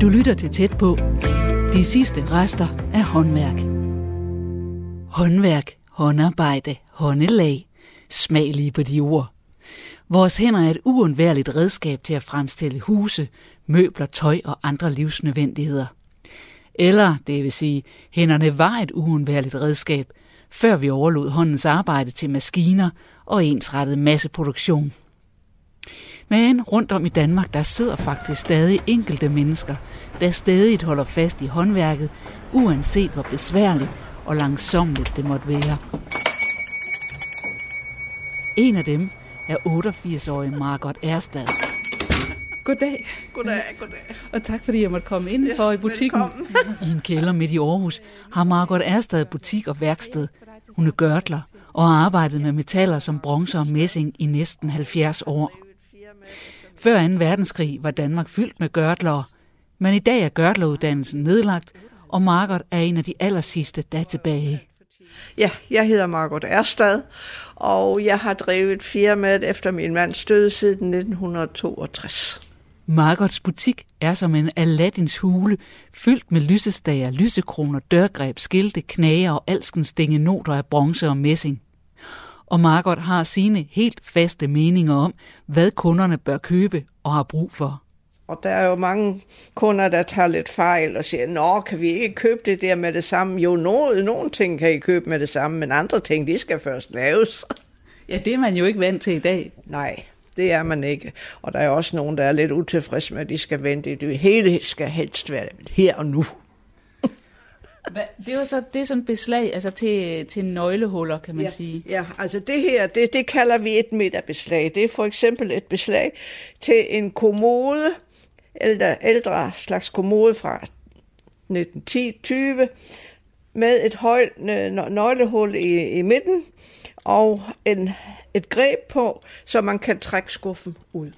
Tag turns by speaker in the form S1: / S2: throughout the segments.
S1: Du lytter til tæt på. De sidste rester af håndværk. Håndværk, håndarbejde, håndelag. Smag lige på de ord. Vores hænder er et uundværligt redskab til at fremstille huse, møbler, tøj og andre livsnødvendigheder. Eller, det vil sige, hænderne var et uundværligt redskab, før vi overlod håndens arbejde til maskiner og ensrettet masseproduktion. Men rundt om i Danmark, der sidder faktisk stadig enkelte mennesker, der stadig holder fast i håndværket, uanset hvor besværligt og langsomligt det måtte være. En af dem er 88-årige Margot Erstad. Goddag.
S2: Goddag, goddag.
S1: Og tak fordi jeg måtte komme ind for ja, i butikken.
S2: Velkommen.
S1: I en kælder midt i Aarhus har Margot Erstad butik og værksted. Hun er gørtler og har arbejdet med metaller som bronze og messing i næsten 70 år. Før 2. verdenskrig var Danmark fyldt med gørtlere, men i dag er gørtleruddannelsen nedlagt, og Margot er en af de aller sidste, der er tilbage.
S2: Ja, jeg hedder Margot Erstad, og jeg har drevet firmaet efter min mands død siden 1962.
S1: Margots butik er som en Aladdins hule, fyldt med lysestager, lysekroner, dørgreb, skilte, knager og alskens noter af bronze og messing. Og Margot har sine helt faste meninger om, hvad kunderne bør købe og har brug for.
S2: Og der er jo mange kunder, der tager lidt fejl og siger, nå, kan vi ikke købe det der med det samme? Jo, nogle, nogle ting kan I købe med det samme, men andre ting, de skal først laves.
S1: Ja, det er man jo ikke vant til i dag.
S2: Nej, det er man ikke. Og der er også nogen, der er lidt utilfredse med, at de skal vente. Det hele skal helst være her og nu.
S1: Det er jo så det er sådan beslag altså til, til nøglehuller, kan man
S2: ja,
S1: sige.
S2: Ja, altså det her, det, det kalder vi et midterbeslag. Det er for eksempel et beslag til en kommode, ældre, ældre slags kommode fra 1910-20, med et højt nøglehul i, i midten, og en, et greb på, så man kan trække skuffen ud.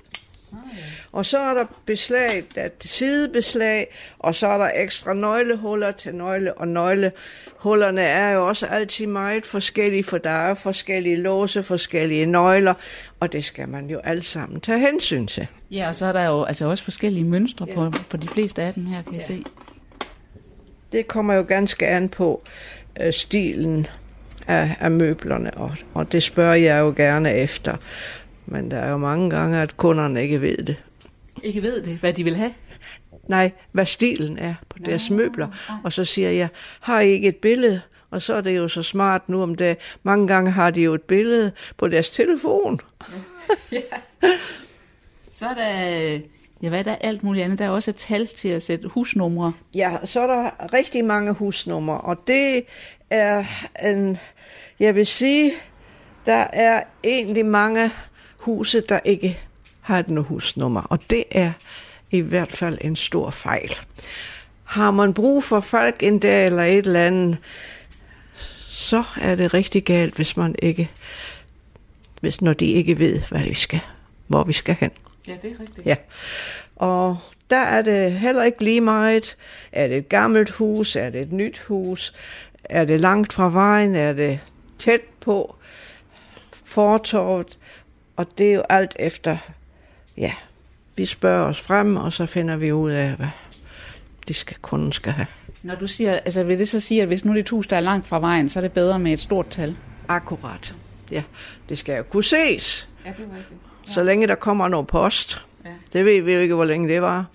S2: Og så er der beslag, der er sidebeslag, og så er der ekstra nøglehuller til nøgle, og nøglehullerne er jo også altid meget forskellige, for der er forskellige låse, forskellige nøgler, og det skal man jo alle sammen tage hensyn til.
S1: Ja, og så er der jo altså også forskellige mønstre ja. på, på de fleste af dem her, kan ja. jeg se.
S2: Det kommer jo ganske an på øh, stilen af, af møblerne, og, og det spørger jeg jo gerne efter. Men der er jo mange gange, at kunderne ikke ved det.
S1: Ikke ved det, hvad de vil have?
S2: Nej, hvad stilen er på Nå, deres møbler. Nej. Og så siger jeg, har I ikke et billede? Og så er det jo så smart nu om det. Mange gange har de jo et billede på deres telefon.
S1: ja. Så er der, ja, hvad er der alt muligt andet? Der er også et tal til at sætte husnumre.
S2: Ja, så er der rigtig mange husnumre, og det er en, jeg vil sige, der er egentlig mange huse, der ikke har et husnummer, og det er i hvert fald en stor fejl. Har man brug for folk en dag eller et eller andet, så er det rigtig galt, hvis man ikke, hvis når de ikke ved, hvad vi skal, hvor vi skal hen.
S1: Ja, det er rigtigt.
S2: Ja. Og der er det heller ikke lige meget. Er det et gammelt hus? Er det et nyt hus? Er det langt fra vejen? Er det tæt på fortorvet? Og det er jo alt efter, ja, vi spørger os frem, og så finder vi ud af, hvad de skal, kunden skal have.
S1: Når du siger, altså vil det så sige, at hvis nu det et hus, der er langt fra vejen, så er det bedre med et stort tal?
S2: Akkurat. Ja, det skal jo kunne ses.
S1: Ja, det er rigtigt. Ja.
S2: Så længe der kommer noget post. Ja. Det ved vi jo ikke, hvor længe det var.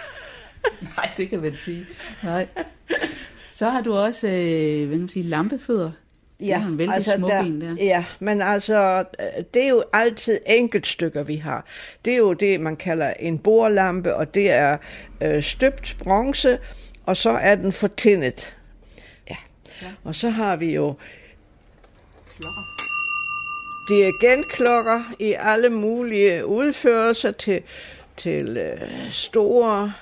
S1: Nej, det kan man sige. Nej. Så har du også, øh, hvad kan man sige, lampefødder. Ja, det er altså smuk der, en der.
S2: Ja, men altså, det er jo altid enkeltstykker, vi har. Det er jo det, man kalder en bordlampe, og det er øh, støbt bronze, og så er den fortindet. Ja. ja. Og så har vi jo klokker. Dirigentklokker i alle mulige udførelser til, til øh, store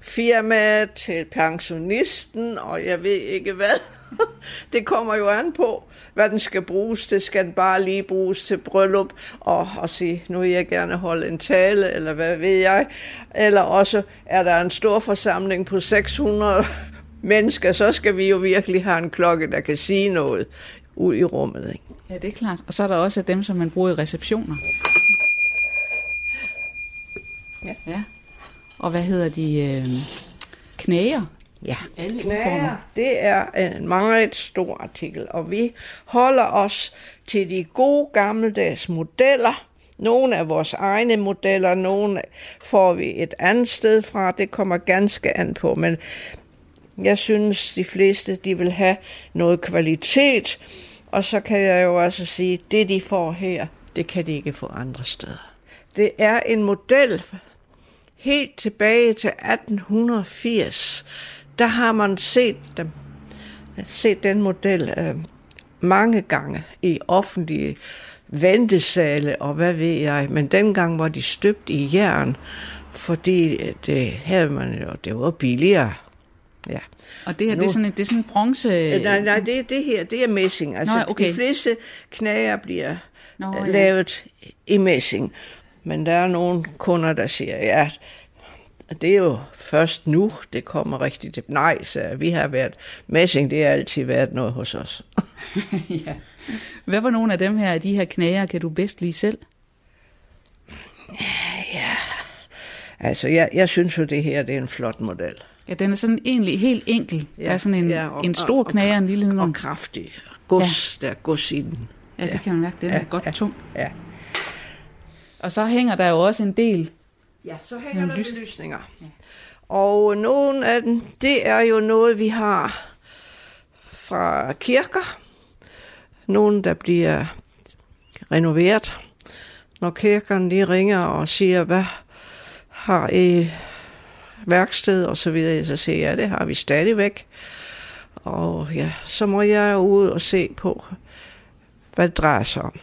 S2: firmaer, til pensionisten, og jeg ved ikke hvad. det kommer jo an på, hvad den skal bruges til. Skal den bare lige bruges til bryllup og, og sige, nu vil jeg gerne holde en tale, eller hvad ved jeg. Eller også er der en stor forsamling på 600 mennesker, så skal vi jo virkelig have en klokke, der kan sige noget ud i rummet. Ikke?
S1: Ja, det er klart. Og så er der også dem, som man bruger i receptioner. Ja. ja. Og hvad hedder de? Øh, knager?
S2: Ja,
S1: Alle
S2: knager, det er en meget stor artikel, og vi holder os til de gode gammeldags modeller. Nogle af vores egne modeller, nogle får vi et andet sted fra. Det kommer ganske an på, men jeg synes, de fleste de vil have noget kvalitet. Og så kan jeg jo også sige, det de får her, det kan de ikke få andre steder. Det er en model helt tilbage til 1880. Der har man set, dem, set den model øh, mange gange i offentlige ventesale og hvad ved jeg. Men dengang var de støbt i jern, fordi det havde man jo, det var billigere. Ja.
S1: Og det her, det er
S2: Nu-
S1: sådan en, det er sådan en bronze...
S2: Øh, Nej, nej, det, det her, det er messing. Altså,
S1: Nå, okay.
S2: de fleste knager bliver
S1: Nå,
S2: Nå,
S1: ja.
S2: lavet i messing. Men der er nogle kunder, der siger, ja, det er jo først nu, det kommer rigtigt til. Nej, så vi har været messing, det har altid været noget hos os.
S1: ja. Hvad var nogle af dem her, de her knager, kan du bedst lide selv?
S2: Altså, jeg, jeg synes jo, det her det er en flot model.
S1: Ja, den er sådan egentlig helt enkel. Ja, der er sådan en, ja,
S2: og-
S1: en stor
S2: og-
S1: knager, en lille
S2: Og
S1: nogle.
S2: kraftig. Gods, ja. der er gods i den.
S1: Ja, det kan man mærke, den
S2: Ja,
S1: er godt
S2: ja.
S1: tung.
S2: Ja.
S1: Og så hænger der jo også en del.
S2: Ja, så hænger der
S1: lys-
S2: belysninger. Og nogle af dem, det er jo noget, vi har fra kirker. Nogle, der bliver renoveret. Når kirkerne de ringer og siger, hvad har I værksted og så videre, så siger jeg, ja, det har vi stadigvæk. Og ja, så må jeg ud og se på, hvad det drejer sig om.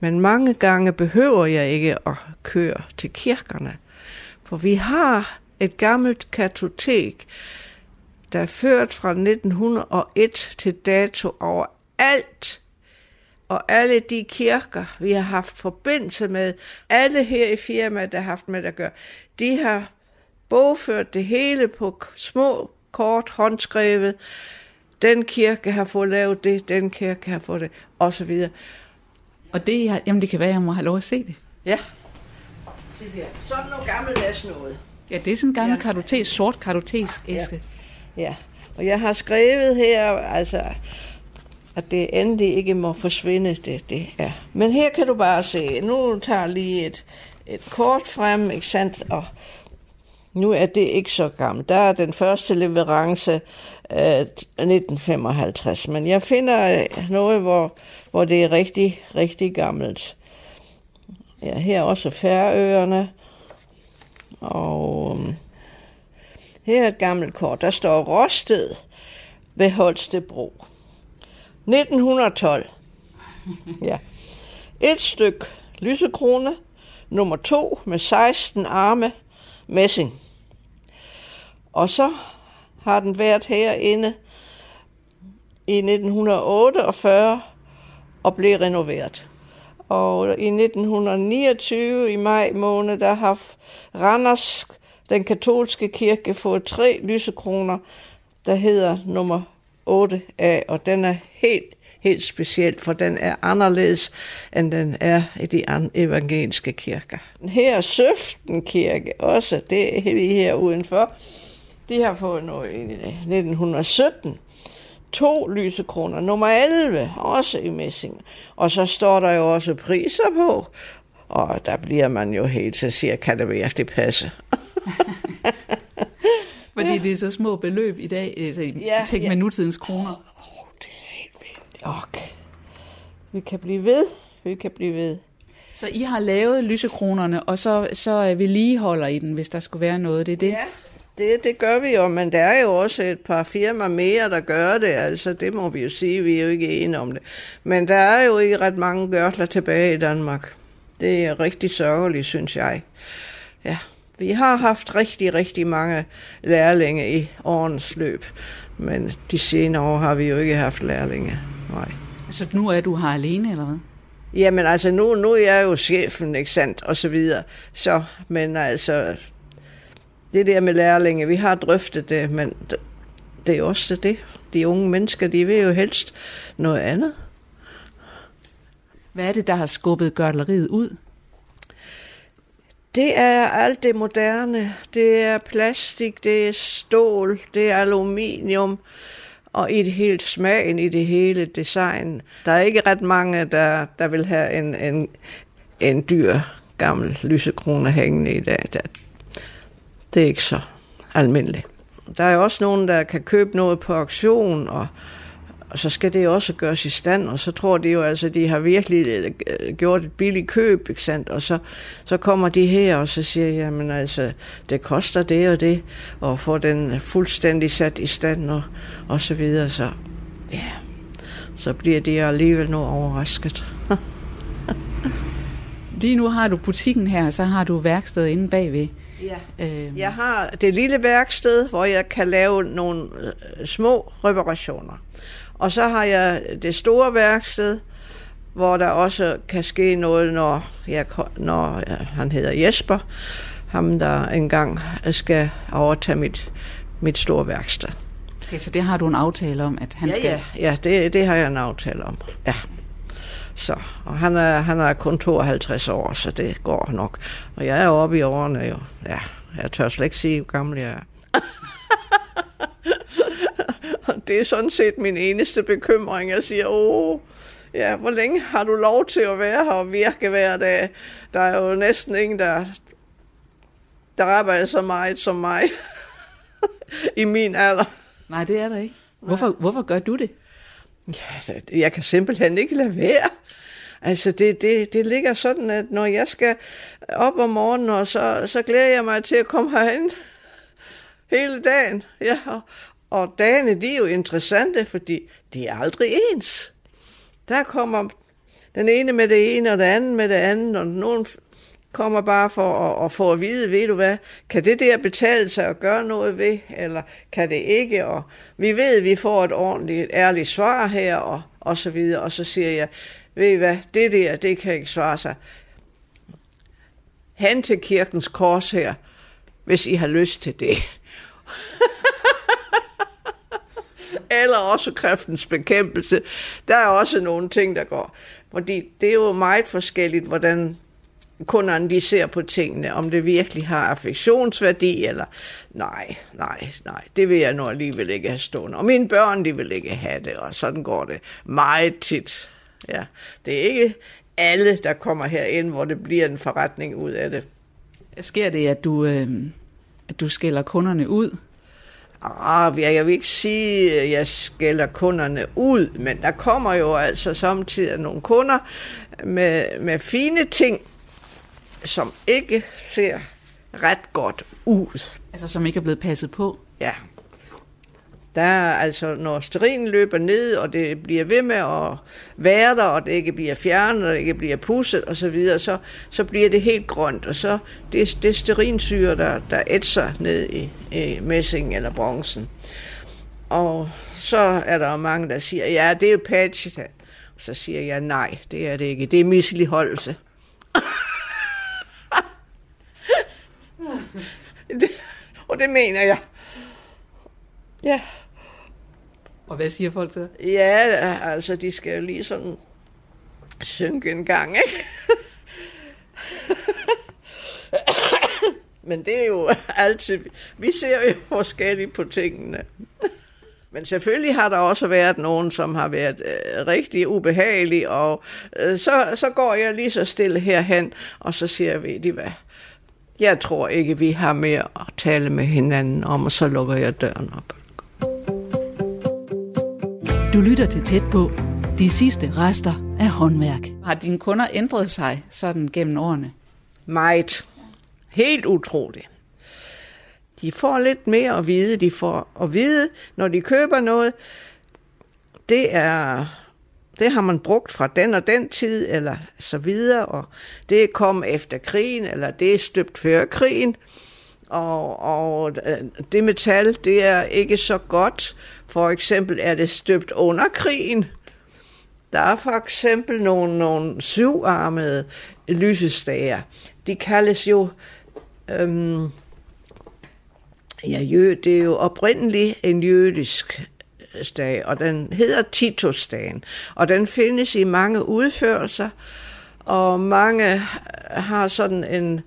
S2: Men mange gange behøver jeg ikke at køre til kirkerne, for vi har et gammelt kartotek, der er ført fra 1901 til dato over alt. Og alle de kirker, vi har haft forbindelse med, alle her i firmaet, der har haft med at gøre, de har bogført det hele på små, kort, håndskrevet. Den kirke har fået lavet det, den kirke har fået det, og så videre.
S1: Og det, jamen, det kan være, at jeg må have lov at se det.
S2: Ja. Se her. Sådan noget gammeldags noget.
S1: Ja, det er sådan en gammel
S2: Ja.
S1: kartotes, sort kartotesæske.
S2: Ja. Og jeg har skrevet her, altså, at det endelig ikke må forsvinde, det, det er. Men her kan du bare se, nu tager jeg lige et, et kort frem, ikke sandt, og nu er det ikke så gammelt. Der er den første leverance øh, 1955, men jeg finder øh, noget, hvor, hvor det er rigtig, rigtig gammelt. Ja, her er også Færøerne, og øhm, her er et gammelt kort. Der står Rosted ved Holstebro. 1912. Ja. Et stykke lysekrone. Nummer to med 16 arme messing. Og så har den været herinde i 1948 og blev renoveret. Og i 1929 i maj måned, der har Randers, den katolske kirke, fået tre lysekroner, der hedder nummer 8A, og den er helt, helt speciel, for den er anderledes, end den er i de evangeliske kirker. Her er Søften Kirke også, det er vi her udenfor. De har fået noget i 1917 to lysekroner. Nummer 11, også i messing. Og så står der jo også priser på. Og der bliver man jo helt så siger, kan det virkelig passe?
S1: Fordi det er så små beløb i dag, altså,
S2: Ja,
S1: ja, tænk
S2: ja.
S1: med nutidens kroner.
S2: Det er helt vildt. Ok. Vi kan blive ved. Vi kan blive ved.
S1: Så I har lavet lysekronerne, og så, så øh, vedligeholder I den, hvis der skulle være noget. Det er det?
S2: Ja, det, det gør vi jo, men der er jo også et par firmaer mere, der gør det. Altså, det må vi jo sige, vi er jo ikke enige om det. Men der er jo ikke ret mange gørtler tilbage i Danmark. Det er rigtig sørgeligt, synes jeg. Ja, vi har haft rigtig, rigtig mange lærlinge i årens løb. Men de senere år har vi jo ikke haft lærlinge. Nej.
S1: Så nu er du her alene, eller hvad?
S2: Jamen altså, nu, nu er jeg jo chefen, ikke sandt, og så videre. Så, men altså, det der med lærlinge, vi har drøftet det, men det er også det. De unge mennesker, de vil jo helst noget andet.
S1: Hvad er det, der har skubbet gørtleriet ud?
S2: Det er alt det moderne. Det er plastik, det er stål, det er aluminium, og i det hele smagen, i det hele design. Der er ikke ret mange, der, der vil have en, en, en dyr gammel lysekrone hængende i dag. Det er ikke så almindeligt. Der er også nogen, der kan købe noget på auktion, og, og så skal det også gøres i stand, og så tror de jo altså, de har virkelig øh, gjort et billigt køb, ikke sandt? og så, så kommer de her, og så siger jeg, jamen altså, det koster det og det, og få den fuldstændig sat i stand, og, og så videre, så ja, så bliver de alligevel nu overrasket.
S1: Lige nu har du butikken her, så har du værkstedet inde bagved.
S2: Ja. Øhm. Jeg har det lille værksted, hvor jeg kan lave nogle øh, små reparationer. Og så har jeg det store værksted, hvor der også kan ske noget, når, jeg, når ja, han hedder Jesper, ham der engang skal overtage mit, mit store værksted.
S1: Okay, så det har du en aftale om, at han
S2: ja,
S1: skal...
S2: Ja, ja det, det har jeg en aftale om, ja. Så, og han er, han er kun 52 år, så det går nok. Og jeg er oppe i årene jo. Ja, jeg tør slet ikke sige, hvor gammel jeg er. det er sådan set min eneste bekymring. Jeg siger, åh, ja, hvor længe har du lov til at være her og virke hver dag? Der er jo næsten ingen, der, der arbejder så meget som mig i min alder.
S1: Nej, det er der ikke. Hvorfor, hvorfor gør du det?
S2: Ja, jeg kan simpelthen ikke lade være. Altså, det, det, det ligger sådan, at når jeg skal op om morgenen, og så, så glæder jeg mig til at komme herind hele dagen. Ja, og, og dagene, de er jo interessante, fordi de er aldrig ens. Der kommer den ene med det ene, og den anden med det andet, og nogen kommer bare for at, at få at vide, ved du hvad, kan det der betale sig at gøre noget ved, eller kan det ikke? Og vi ved, at vi får et ordentligt, ærligt svar her, og, og så videre. Og så siger jeg, ved I hvad, det der, det kan ikke svare sig. Hen til kirkens kors her, hvis I har lyst til det. Eller også kræftens bekæmpelse. Der er også nogle ting, der går. Fordi det er jo meget forskelligt, hvordan kunderne de ser på tingene, om det virkelig har affektionsværdi, eller nej, nej, nej, det vil jeg nu alligevel ikke have stående. Og mine børn, de vil ikke have det, og sådan går det meget tit. Ja, det er ikke alle, der kommer herind, hvor det bliver en forretning ud af det.
S1: Sker det, at du, øh, at du skælder kunderne ud?
S2: Ah, jeg vil ikke sige, at jeg skælder kunderne ud, men der kommer jo altså samtidig nogle kunder med, med fine ting, som ikke ser ret godt ud.
S1: Altså som ikke er blevet passet på?
S2: Ja. Der er altså, når sterinen løber ned, og det bliver ved med at være der, og det ikke bliver fjernet, og det ikke bliver pusset og så videre, så, så bliver det helt grønt, og så det, det sterinsyre, der, der ætser ned i, i messing eller bronzen. Og så er der mange, der siger, ja, det er jo patch. Så siger jeg, nej, det er det ikke. Det er misligeholdelse. det, og det mener jeg. Ja.
S1: Og hvad siger folk så?
S2: Ja, altså, de skal jo lige sådan synke en gang, ikke? Men det er jo altid... Vi ser jo forskelligt på tingene. Men selvfølgelig har der også været nogen, som har været øh, rigtig ubehagelige, og øh, så, så går jeg lige så stille herhen, og så siger vi, de hvad, jeg tror ikke, vi har mere at tale med hinanden om, og så lukker jeg døren op.
S1: Du lytter til tæt på de sidste rester af håndværk. Har dine kunder ændret sig sådan gennem årene?
S2: Meget. Helt utroligt. De får lidt mere at vide. De får at vide, når de køber noget, det er det har man brugt fra den og den tid, eller så videre, og det kom efter krigen, eller det er støbt før krigen, og, og øh, det metal, det er ikke så godt. For eksempel er det støbt under krigen. Der er for eksempel nogle, nogle syvarmede lysestager. De kaldes jo øhm, Ja, jø, det er jo oprindeligt en jødisk dag, og den hedder Titusdagen, og den findes i mange udførelser, og mange øh, har sådan en,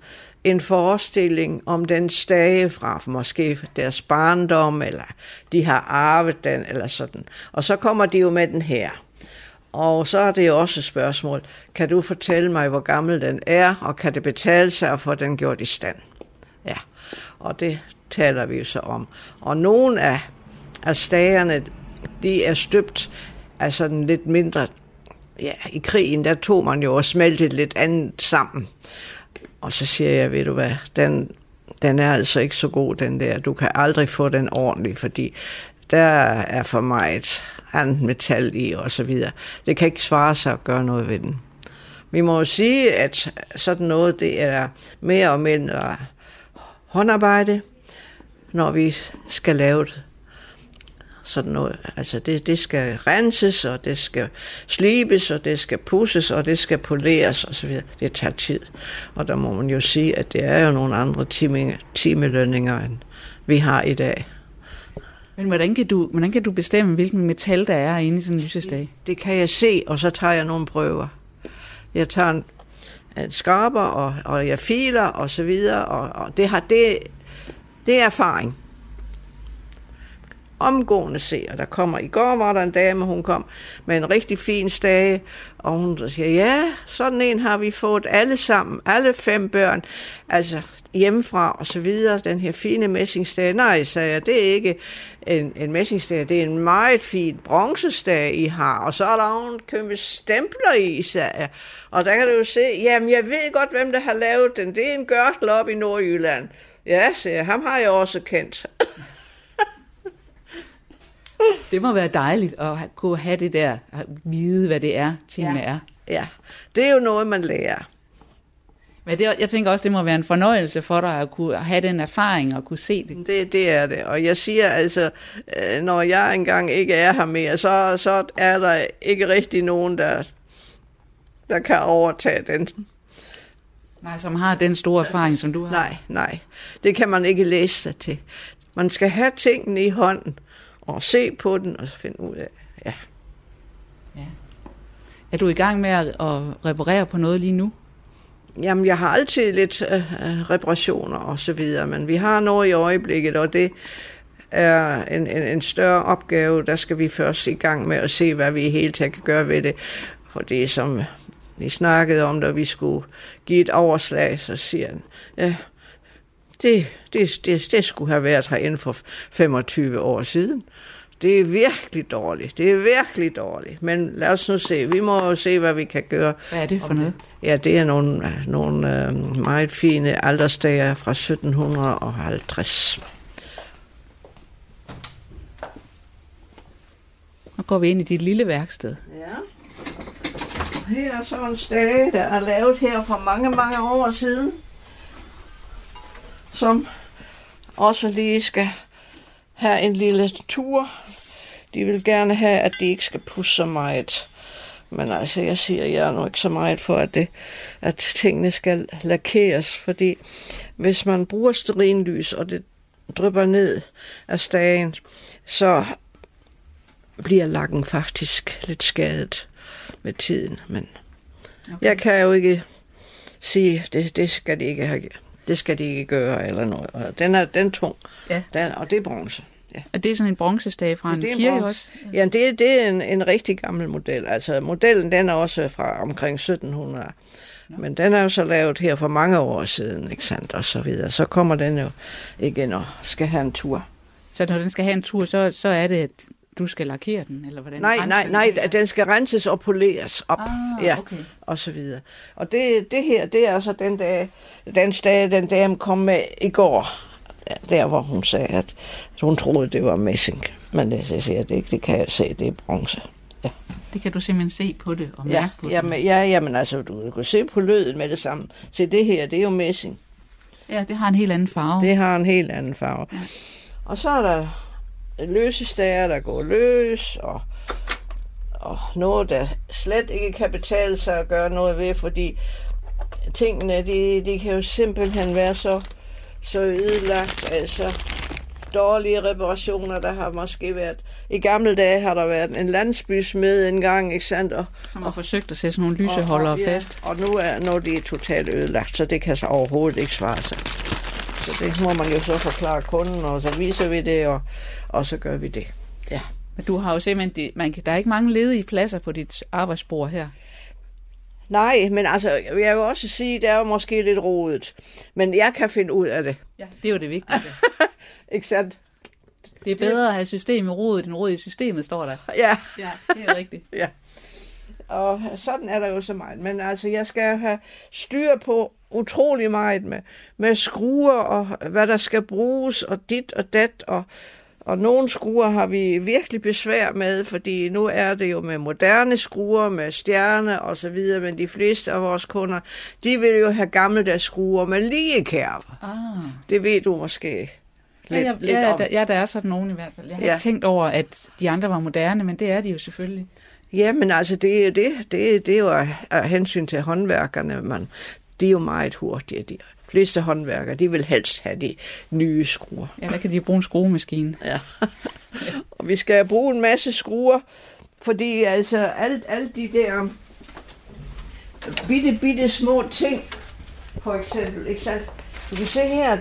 S2: en forestilling om den stage fra måske deres barndom, eller de har arvet den, eller sådan. Og så kommer de jo med den her. Og så er det jo også et spørgsmål, kan du fortælle mig, hvor gammel den er, og kan det betale sig at få den gjort i stand? Ja, og det taler vi jo så om. Og nogle af, at stagerne, de er støbt af sådan lidt mindre... Ja, i krigen, der tog man jo og smeltede lidt andet sammen. Og så siger jeg, ved du hvad, den, den er altså ikke så god, den der. Du kan aldrig få den ordentlig, fordi der er for mig et andet metal i og så videre. Det kan ikke svare sig at gøre noget ved den. Vi må jo sige, at sådan noget, det er mere og mindre håndarbejde, når vi skal lave det sådan noget. Altså det, det skal renses, og det skal slibes, og det skal pusses, og det skal poleres osv. Det tager tid. Og der må man jo sige, at det er jo nogle andre time, timelønninger, end vi har i dag.
S1: Men hvordan kan, du, hvordan kan du bestemme, hvilken metal der er inde i sådan en lysestage?
S2: Det, det kan jeg se, og så tager jeg nogle prøver. Jeg tager en, en skarper, og, og jeg filer, og så videre, og, og det, har, det, det er erfaring omgående se, og der kommer, i går var der en dame, hun kom med en rigtig fin stage, og hun siger, ja, sådan en har vi fået alle sammen, alle fem børn, altså hjemmefra og så videre, den her fine messingstage. Nej, sagde jeg, det er ikke en, en messingstage, det er en meget fin bronzestage, I har, og så er der nogle kæmpe stempler i, sagde jeg. Og der kan du jo se, jamen jeg ved godt, hvem der har lavet den, det er en gørtel op i Nordjylland. Ja, sagde jeg, ham har jeg også kendt.
S1: Det må være dejligt at kunne have det der, at vide, hvad det er, tingene
S2: ja.
S1: er.
S2: Ja, det er jo noget, man lærer.
S1: Men det, jeg tænker også, det må være en fornøjelse for dig at kunne have den erfaring og kunne se det.
S2: Det, det er det, og jeg siger altså, øh, når jeg engang ikke er her mere, så, så er der ikke rigtig nogen, der, der kan overtage den.
S1: Nej, som har den store erfaring, som du har.
S2: Nej, nej. Det kan man ikke læse sig til. Man skal have tingene i hånden, og se på den, og finde ud af, ja.
S1: ja. Er du i gang med at, reparere på noget lige nu?
S2: Jamen, jeg har altid lidt øh, øh, reparationer og så videre, men vi har noget i øjeblikket, og det er en, en, en større opgave. Der skal vi først i gang med at se, hvad vi helt taget kan gøre ved det. For det som vi snakkede om, da vi skulle give et overslag, så siger han, ja, det, det, det, det skulle have været her inden for 25 år siden. Det er virkelig dårligt. Det er virkelig dårligt. Men lad os nu se. Vi må se, hvad vi kan gøre.
S1: Hvad er det for noget?
S2: Ja, det er nogle, nogle øh, meget fine aldersdager fra 1750.
S1: Nu går vi ind i dit lille værksted.
S2: Ja. Her er så en stage, der er lavet her for mange, mange år siden som også lige skal have en lille tur. De vil gerne have, at de ikke skal pusse så meget. Men altså, jeg siger, jeg er nu ikke så meget for, at, det, at tingene skal lakeres, fordi hvis man bruger sterinlys, og det drypper ned af stagen, så bliver lakken faktisk lidt skadet med tiden. Men okay. jeg kan jo ikke sige, det, det skal de ikke have det skal de ikke gøre, eller noget. Og den er den tung, ja. den, og det er bronze. Ja.
S1: Er det sådan en bronzestage fra en,
S2: en
S1: kirke også?
S2: Ja, det, det er en, en rigtig gammel model. Altså, modellen den er også fra omkring 1700. Nå. Men den er jo så lavet her for mange år siden, ikke sandt, og så videre. Så kommer den jo igen og skal have en tur.
S1: Så når den skal have en tur, så, så er det, du skal lakere den, eller hvordan?
S2: Nej, nej, nej, den, den skal renses og poleres op,
S1: ah,
S2: ja,
S1: okay.
S2: og så videre. Og det, det her, det er altså den dag, den dag, den dame kom med i går, der hvor hun sagde, at hun troede, det var messing. Men det, jeg siger, det, det kan jeg se, det er bronze. Ja.
S1: Det kan du simpelthen se på det og mærke
S2: ja,
S1: på
S2: jamen,
S1: det.
S2: Ja, jamen altså, du kan se på løden med det samme. Se, det her, det er jo messing.
S1: Ja, det har en helt anden farve.
S2: Det har en helt anden farve. Ja. Og så er der løsestager, der går løs, og, og noget, der slet ikke kan betale sig at gøre noget ved, fordi tingene, de, de kan jo simpelthen være så, så ødelagt. Altså, dårlige reparationer. Der har måske været... I gamle dage har der været en landsbysmed engang, ikke sandt? Og,
S1: Som har forsøgt at sætte sådan nogle lyseholdere
S2: og,
S1: fast.
S2: Ja, og nu er, nu er de totalt ødelagt, så det kan så overhovedet ikke svare sig. Så det må man jo så forklare kunden, og så viser vi det, og, og så gør vi det. Ja.
S1: Men du har jo simpelthen, de- man kan, der er ikke mange ledige pladser på dit arbejdsbord her.
S2: Nej, men altså, jeg vil også sige, det er jo måske lidt rodet. Men jeg kan finde ud af det.
S1: Ja, det er jo det vigtigste.
S2: Ikke sandt?
S1: Det er bedre at have system i rodet, end rod i systemet, står der.
S2: Ja.
S1: Ja, det er rigtigt.
S2: Ja. Og sådan er der jo så meget. Men altså, jeg skal have styr på utrolig meget med, med skruer og hvad der skal bruges, og dit og dat, og, og nogle skruer har vi virkelig besvær med, fordi nu er det jo med moderne skruer, med stjerne og så videre, men de fleste af vores kunder, de vil jo have gammeldags skruer med ligekærper.
S1: Ah.
S2: Det ved du måske lidt,
S1: ja,
S2: lidt
S1: ja,
S2: om.
S1: der, ja, der er sådan nogen i hvert fald. Jeg har
S2: Ja.
S1: ikke tænkt over, at de andre var moderne, men det er de jo selvfølgelig.
S2: Ja, men altså, det er jo, det, det, det er jo af hensyn til håndværkerne, man, de er jo meget hurtige. De fleste håndværkere, de vil helst have de nye skruer.
S1: Ja, der kan de bruge en skruemaskine.
S2: Ja. og vi skal bruge en masse skruer, fordi altså, alt, alt de der bitte, bitte små ting, for eksempel, ikke sandt? Du kan se her,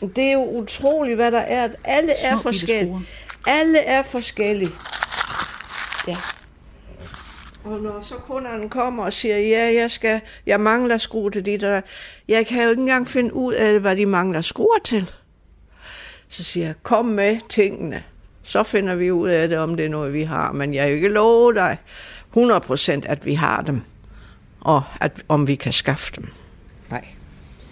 S2: det er jo utroligt, hvad der er. Alle er
S1: Små bitte
S2: forskellige. Alle er forskellige. Ja. Og når så kunderne kommer og siger, ja, jeg, skal, jeg mangler skruer til dit, og jeg kan jo ikke engang finde ud af, hvad de mangler skruer til. Så siger jeg, kom med tingene. Så finder vi ud af det, om det er noget, vi har. Men jeg er jo ikke lovet dig 100% at vi har dem, og at, om vi kan skaffe dem. Nej.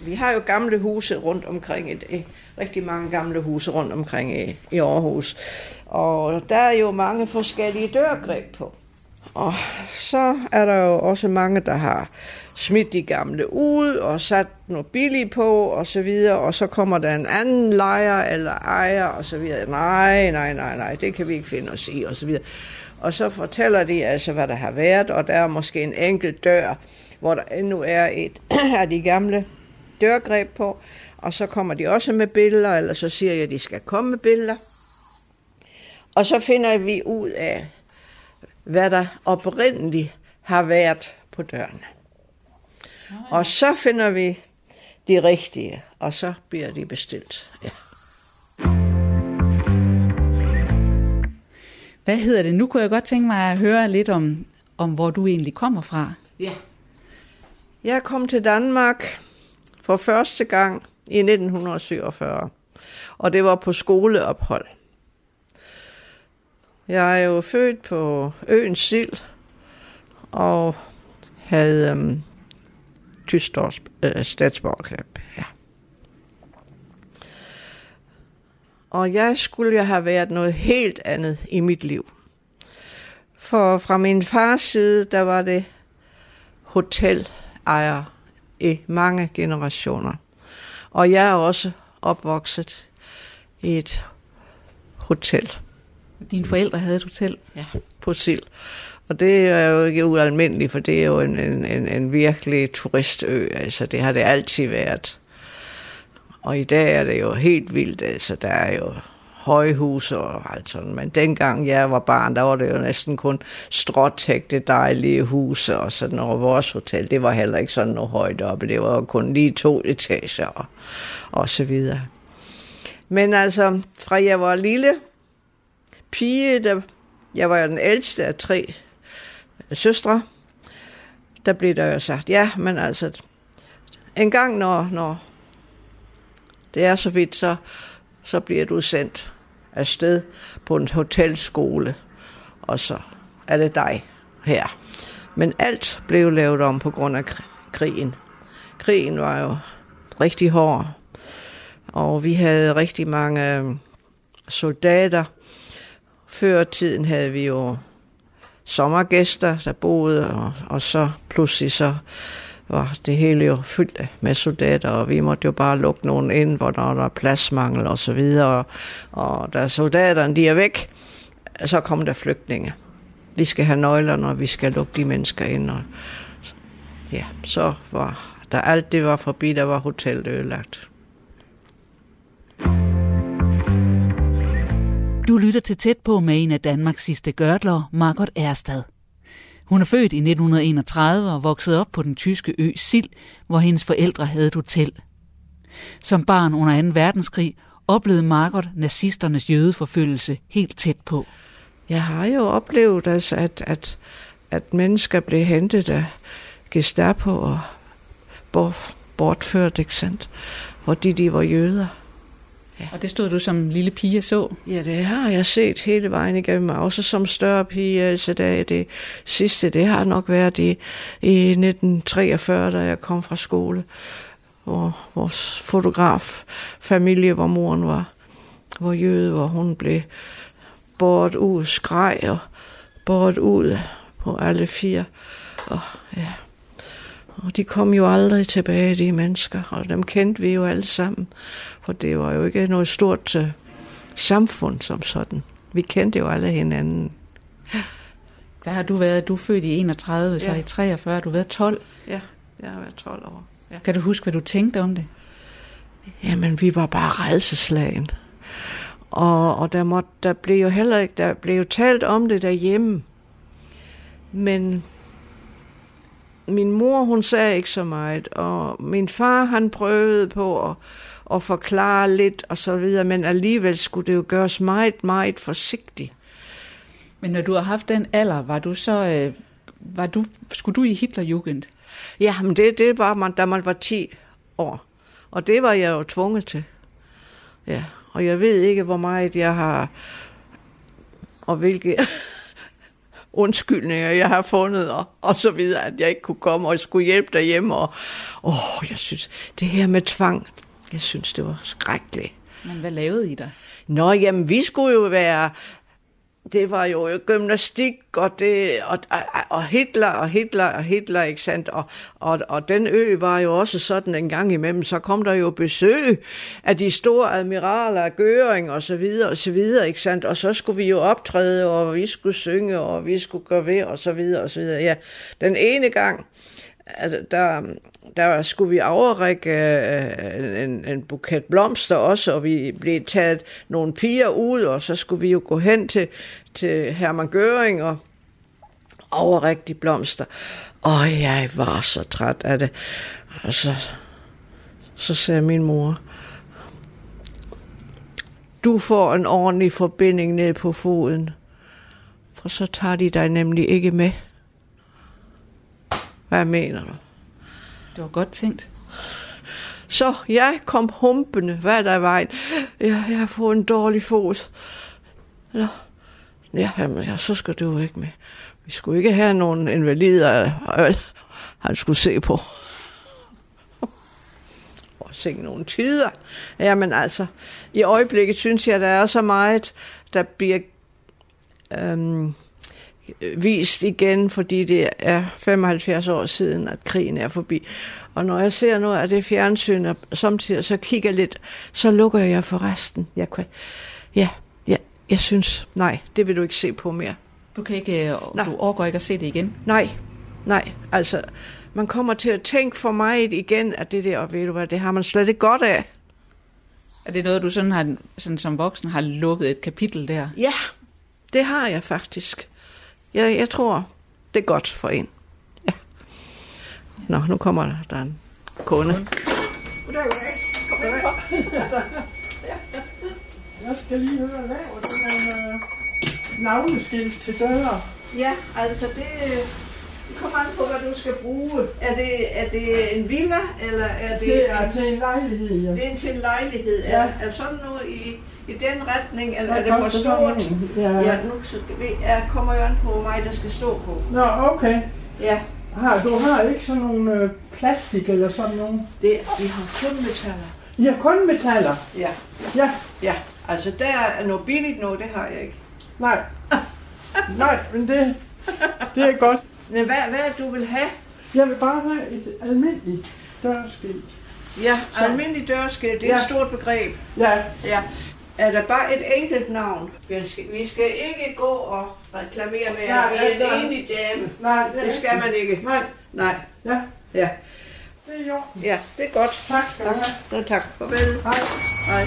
S2: Vi har jo gamle huse rundt omkring, et, rigtig mange gamle huse rundt omkring i, i Aarhus. Og der er jo mange forskellige dørgreb på. Og så er der jo også mange, der har smidt de gamle ud og sat noget billigt på og så videre, og så kommer der en anden lejer eller ejer og så videre. Nej, nej, nej, nej, det kan vi ikke finde os i og så videre. Og så fortæller de altså, hvad der har været, og der er måske en enkelt dør, hvor der endnu er et af de gamle dørgreb på, og så kommer de også med billeder, eller så siger jeg, at de skal komme med billeder. Og så finder vi ud af, hvad der oprindeligt har været på dørene. Og så finder vi de rigtige, og så bliver de bestilt. Ja.
S1: Hvad hedder det? Nu kunne jeg godt tænke mig at høre lidt om, om hvor du egentlig kommer fra.
S2: ja. Jeg kom til Danmark for første gang i 1947, og det var på skoleophold. Jeg er jo født på øen Sild, og havde øhm, tysk øh, statsborgerskab. Ja. Og jeg skulle jo have været noget helt andet i mit liv. For fra min fars side, der var det hotelejer i mange generationer. Og jeg er også opvokset i et hotel.
S1: Dine forældre havde et hotel.
S2: Ja, på Sild. Og det er jo ikke ualmindeligt, for det er jo en, en, en, en virkelig turistø. Altså, det har det altid været. Og i dag er det jo helt vildt. Altså, der er jo højhuse og alt sådan. Men dengang jeg var barn, der var det jo næsten kun stråtægte dejlige huse og sådan. Og vores hotel, det var heller ikke sådan noget højt oppe. Det var kun lige to etager og, og så videre. Men altså, fra jeg var lille pige, der, jeg var jo den ældste af tre søstre, der blev der jo sagt, ja, men altså, en gang når, når det er så vidt, så, så bliver du sendt afsted på en hotelskole, og så er det dig her. Men alt blev lavet om på grund af krigen. Krigen var jo rigtig hård, og vi havde rigtig mange øh, soldater. Før tiden havde vi jo sommergæster, der boede, og, og så pludselig så var det hele jo fyldt med soldater, og vi måtte jo bare lukke nogen ind, hvor der var pladsmangel og så videre. Og, og da soldaterne de er væk, så kom der flygtninge. Vi skal have nøglerne, og vi skal lukke de mennesker ind. Og, ja, så var der alt det var forbi, der var hotellet ødelagt.
S1: Du lytter til tæt på med en af Danmarks sidste gørtler, Margot Erstad. Hun er født i 1931 og voksede op på den tyske ø Sild, hvor hendes forældre havde et hotel. Som barn under 2. verdenskrig oplevede Margot nazisternes jødeforfølgelse helt tæt på.
S2: Jeg har jo oplevet, altså, at, at, at mennesker blev hentet af Gestapo og bortført, ikke sandt? Fordi de var jøder.
S1: Ja. Og det stod du som lille pige så?
S2: Ja, det har jeg set hele vejen igennem, også som større pige. Altså det, det sidste, det har nok været i, i 1943, da jeg kom fra skole, hvor vores fotograf-familie, hvor moren var, hvor jøde, hvor hun blev båret ud, skreg og båret ud på alle fire. Og ja, og de kom jo aldrig tilbage, de mennesker, og dem kendte vi jo alle sammen, for det var jo ikke noget stort uh, samfund som sådan. Vi kendte jo alle hinanden.
S1: Hvad har du været? Du er født i 31, så ja. i 43 har du været 12?
S2: Ja, jeg har været 12 år. Ja.
S1: Kan du huske, hvad du tænkte om det?
S2: Jamen, vi var bare redselslagen. Og, og der, måtte, der blev jo heller ikke, der blev jo talt om det derhjemme. Men min mor, hun sagde ikke så meget, og min far, han prøvede på at, at forklare lidt og så videre, men alligevel skulle det jo gøres meget, meget forsigtigt.
S1: Men når du har haft den alder, var du så, øh, var du, skulle du i Hitlerjugend?
S2: Ja, men det, det var man, da man var 10 år. Og det var jeg jo tvunget til. Ja, og jeg ved ikke, hvor meget jeg har, og hvilke undskyldninger, jeg har fundet, og, og så videre, at jeg ikke kunne komme og skulle hjælpe derhjemme. Og åh, jeg synes, det her med tvang, jeg synes, det var skrækkeligt.
S1: Men hvad lavede I der?
S2: Nå, jamen, vi skulle jo være det var jo gymnastik, og, det, og, og Hitler, og Hitler, og Hitler, ikke sandt? Og, og, og den ø var jo også sådan en gang imellem, så kom der jo besøg af de store admiraler Gøring, og så videre, og så videre, ikke sandt? Og så skulle vi jo optræde, og vi skulle synge, og vi skulle gøre ved, og så videre, og så videre. Ja, den ene gang, der, der skulle vi overrække øh, en, en buket blomster også, og vi blev taget nogle piger ud, og så skulle vi jo gå hen til, til Hermann Göring og overrække de blomster. Og jeg var så træt af det. Og så, så sagde min mor, du får en ordentlig forbinding ned på foden, for så tager de dig nemlig ikke med. Hvad mener du?
S1: Det var godt tænkt.
S2: Så jeg kom humpende, hvad der vejen. Jeg, jeg har fået en dårlig fod. Nå. ja, jamen, ja, så skal du jo ikke med. Vi skulle ikke have nogen invalider, han skulle se på. Og se nogle tider. Jamen altså, i øjeblikket synes jeg, der er så meget, der bliver øhm, vist igen, fordi det er 75 år siden, at krigen er forbi. Og når jeg ser noget af det fjernsyn, og samtidig så kigger lidt, så lukker jeg for resten. Jeg kan, ja, ja, jeg synes, nej, det vil du ikke se på mere.
S1: Du kan ikke, øh, nej. du overgår ikke at se det igen?
S2: Nej, nej, altså, man kommer til at tænke for mig igen, at det der, ved du hvad, det har man slet ikke godt af.
S1: Er det noget, du sådan, har, sådan som voksen har lukket et kapitel der?
S2: Ja, det har jeg faktisk. Jeg, jeg tror, det er godt for en. Ja. Nå, nu kommer der, der er en kunde.
S3: Jeg skal lige høre, laver du en øh, navneskilt til døre?
S2: Ja, altså det, det kommer an på, hvad du skal bruge. Er det, er det en villa, eller er det...
S3: Det er til en lejlighed, ja.
S2: Det er til en lejlighed, ja. Er, er sådan noget i i den retning, eller er det for stort? Ja. ja, nu jeg kommer jo an på mig, der skal stå på.
S3: Nå, okay.
S2: Ja.
S3: Har, du har ikke sådan nogle øh, plastik eller sådan nogle?
S2: Det, vi har kun metaller.
S3: I har kun metaller?
S2: Ja.
S3: Ja.
S2: Ja, altså der er noget billigt nu, det har jeg ikke.
S3: Nej. Nej, men det, det er godt.
S2: Men hvad, hvad du vil have?
S3: Jeg vil bare have et almindeligt dørskilt.
S2: Ja, Så. almindelig dørskilt, det er ja. et stort begreb.
S3: Ja.
S2: Ja, er der bare et enkelt navn. Vi skal, vi skal ikke gå og reklamere med, at vi er en enig dame.
S3: Nej, det,
S2: det skal man ikke.
S3: Nej.
S2: Nej.
S3: Ja.
S2: Ja.
S3: Det er jo.
S2: Ja, det er godt.
S3: Tak skal du have.
S2: Så tak. Farvel.
S3: Hej.
S2: Hej.